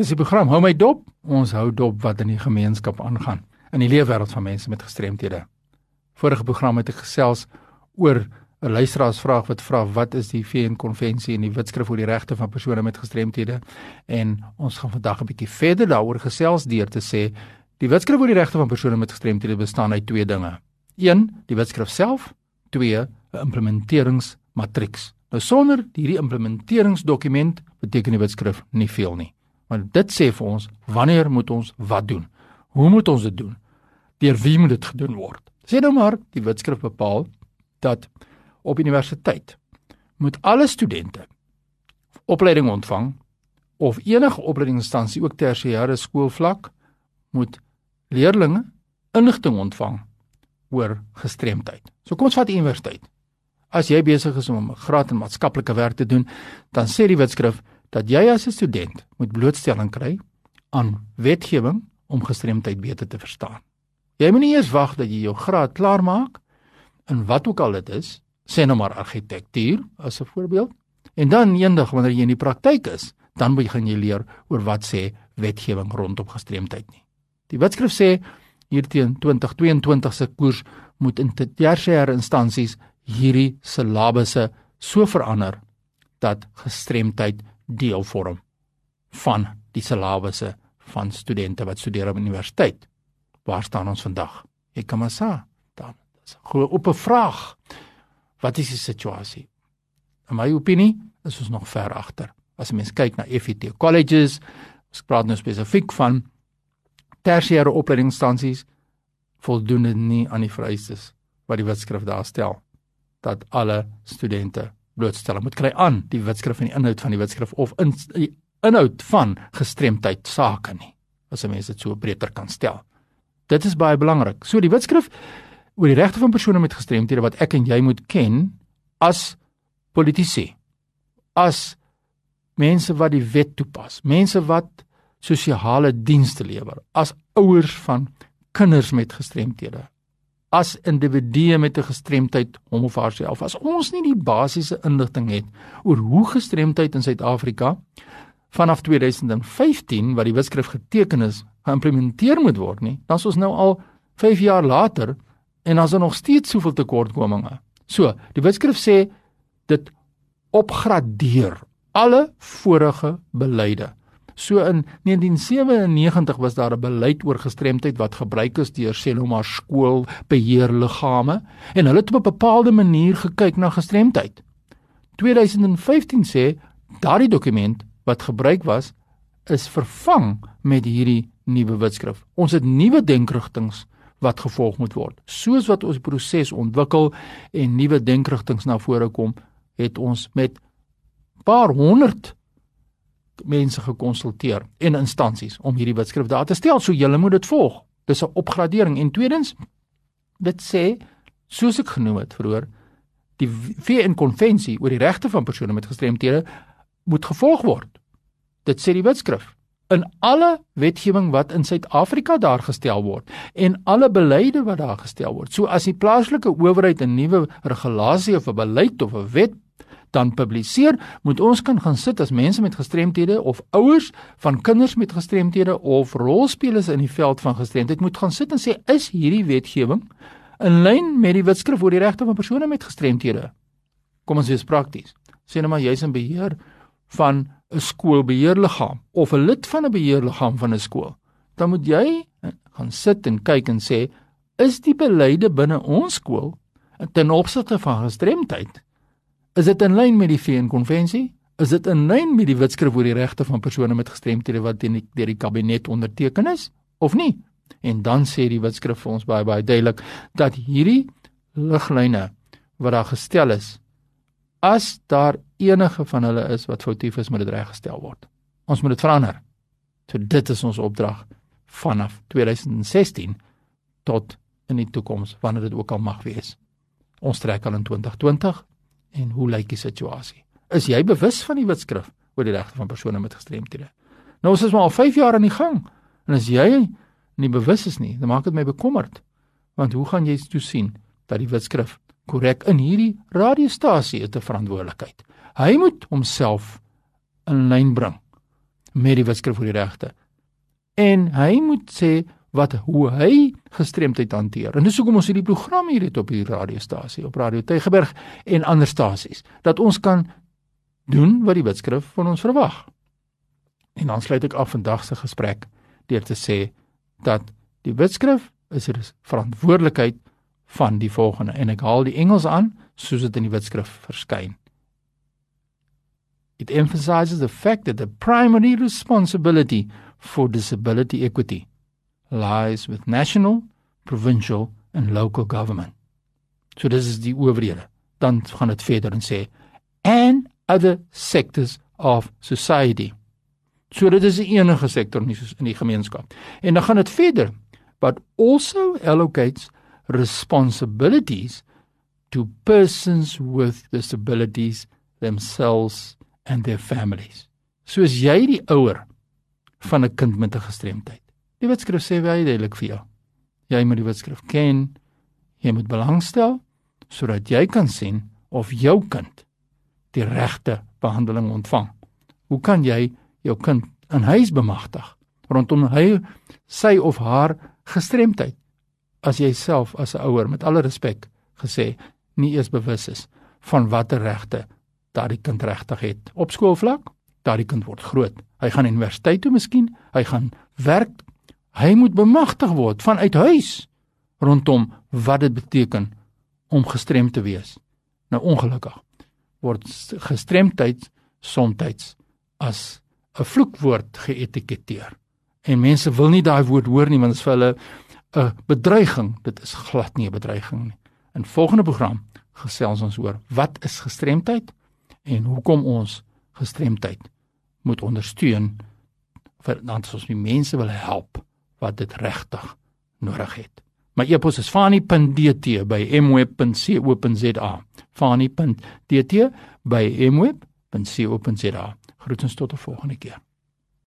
Dis die program Hou my dop. Ons hou dop wat in die gemeenskap aangaan in die leefwêreld van mense met gestremthede. Vorige program het ek gesels oor 'n luisteraarsvraag wat vra wat is die VN konvensie en die wetskrif oor die regte van persone met gestremthede en ons gaan vandag 'n bietjie verder daaroor gesels deur te sê die wetskrif oor die regte van persone met gestremthede bestaan uit twee dinge. 1. Die wetskrif self, 2. 'n implementeringsmatrieks. Nou sonder hierdie implementeringsdokument beteken die wetskrif nie veel nie. Maar dit sê vir ons wanneer moet ons wat doen? Hoe moet ons dit doen? Deur wie moet dit gedoen word? Sê nou maar die wetskrif bepaal dat op universiteit moet alle studente opleiding ontvang of enige opleidingsinstansie ook tersiêre skoolvlak moet leerdlinge inligting ontvang oor gestremdheid. So kom ons vat universiteit. As jy besig is om 'n graad in maatskaplike werk te doen, dan sê die wetskrif dat jy as 'n student moet blootstelling kry aan wetgewing om gestremdheid beter te verstaan. Jy moet nie eers wag dat jy jou graad klaar maak in wat ook al dit is, sê nou maar argitektuur as 'n voorbeeld, en dan eendag wanneer jy in die praktyk is, dan begin jy leer oor wat sê wetgewing rondom gestremdheid nie. Die wetskrif sê hier teen 2022 se koers moet in tersiêre instansies hierdie silabusse so verander dat gestremdheid deel vorm van die silabusse van studente wat studeer op universiteit. Waar staan ons vandag? Ek kan maar sê, dan is 'n groot oop vraag. Wat is die situasie? In my opinie is ons nog ver agter. As 'n mens kyk na FET colleges, ons praat nou spesifiek van tersiêre opleidingsinstansies voldoen dit nie aan die vereistes wat die wetskrif daar stel dat alle studente blootstelling moet kry aan die wetskrif en die inhoud van die wetskrif of in die inhoud van gestremdheid sake nie as 'n mens dit so breër kan stel. Dit is baie belangrik. So die wetskrif oor die regte van persone met gestremthede wat ek en jy moet ken as politici, as mense wat die wet toepas, mense wat sosiale dienste lewer, as ouers van kinders met gestremthede, as individue met 'n gestremdheid hom of haarself. As ons nie die basiese inligting het oor hoe gestremdheid in Suid-Afrika vanaf 2015 wat die wetskrif geteken is, geïmplementeer moet word nie, dan is ons nou al 5 jaar later en as daar nog steeds soveel tekortkominge. So, die wetskrif sê dit opgradeer alle vorige beleide. So in 1997 was daar 'n beleid oor gestremdheid wat gebruik is deur Seloma skoolbeheerliggame en hulle het op 'n bepaalde manier gekyk na gestremdheid. 2015 sê daardie dokument wat gebruik was is vervang met hierdie nuwe wetskrif. Ons het nuwe denkrigtinge wat gevolg moet word. Soos wat ons proses ontwikkel en nuwe denkrigtinge na vore kom, het ons met paar honderd mense gekonsulteer en instansies om hierdie wetskrif daar te stel. So julle moet dit volg. Dis 'n opgradering en tweedens dit sê soos ek genoem het vroeër die VN konvensie oor die regte van persone met gestremthede moet gevolg word. Dit sê die wetskrif in alle wetgewing wat in Suid-Afrika daar gestel word en alle beleide wat daar gestel word. So as die plaaslike owerheid 'n nuwe regulasie of 'n beleid of 'n wet dan publiseer, moet ons kan gaan sit as mense met gestremthede of ouers van kinders met gestremthede of rolspelers in die veld van gestremdheid moet gaan sit en sê is hierdie wetgewing in lyn met die wetskrif oor die regte van persone met gestremthede? Kom ons wees prakties. Sê nou maar jy's in beheer van 'n skoolbeheerliggaam of 'n lid van 'n beheerliggaam van 'n skool. Dan moet jy gaan sit en kyk en sê is die beleide binne ons skool ten opsigte van gestremdheid Is dit in lyn met die VN-konvensie? Is dit in lyn met die wetskrif oor die regte van persone met gestremthede wat deur die, die kabinet onderteken is of nie? En dan sê die wetskrif vir ons baie baie duidelik dat hierdie liglyne wat daar gestel is, as daar enige van hulle is wat foutief is, moet dit reggestel word. Ons moet dit verander. So dit is ons opdrag vanaf 2016 tot in die toekoms wanneer dit ook al mag wees. Ons trek al in 2020 en hoe lyk die situasie? Is jy bewus van die wetskrif oor die regte van persone met gestremthede? Nou ons is maar al 5 jaar aan die gang en as jy nie bewus is nie, dan maak dit my bekommerd. Want hoe gaan jy toe sien dat die wetskrif korrek in hierdie radiostasie het 'n verantwoordelikheid? Hy moet homself in lyn bring met die wetskrif oor die regte. En hy moet sê wat hoe hy gestremdheid hanteer. En dis hoekom ons hierdie program hier het op die radiostasie, op Radio Tygerberg en ander stasies, dat ons kan doen wat die wetskrif van ons verwag. En dan sluit ek af vandag se gesprek deur te sê dat die wetskrif is 'n verantwoordelikheid van die volgende en ek haal die Engels aan soos dit in die wetskrif verskyn. It emphasizes the fact that the primary responsibility for disability equity lies with national, provincial and local government. So dis is die owerhede. Dan gaan dit verder en sê and other sectors of society. So dit is 'n enige sektor in die, in die gemeenskap. En dan gaan dit verder but also allocates responsibilities to persons with disabilities themselves and their families. So as jy die ouer van 'n kind met 'n gestremdheid. Die wetskrif sê baie duidelik vir jou. Jy moet die wetskrif ken. Jy moet belangstel sodat jy kan sien of jou kind die regte behandeling ontvang. Hoe kan jy jou kind in huis bemagtig rondom hy sy of haar gestremdheid as jy self as 'n ouer met alle respek gesê nie eers bewus is van watter regte daardie kind regtig het op skoolvlak daardie kind word groot hy gaan universiteit toe miskien hy gaan werk hy moet bemagtig word vanuit huis rondom wat dit beteken om gestremd te wees nou ongelukkig word gestremdheid soms as 'n vloekwoord geetiketeer en mense wil nie daai woord hoor nie want dit is vir hulle 'n bedreiging. Dit is glad nie 'n bedreiging nie. In volgende program gesels ons oor wat is gestremdheid en hoekom ons gestremdheid moet ondersteun vir dan ons die mense wil help wat dit regtig nodig het. My e-pos is fani.dt@mweb.co.za. fani.dt@mweb.co.za. Groetens tot 'n volgende keer.